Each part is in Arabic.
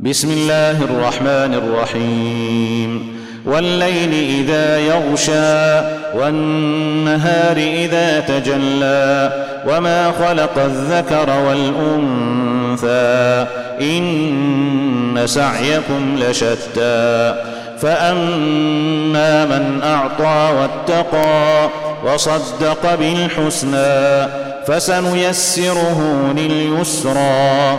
بسم الله الرحمن الرحيم. والليل إذا يغشى والنهار إذا تجلى وما خلق الذكر والأنثى إن سعيكم لشتى. فأما من أعطى واتقى وصدق بالحسنى فسنيسره لليسرى.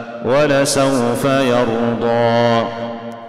ولسوف يرضى.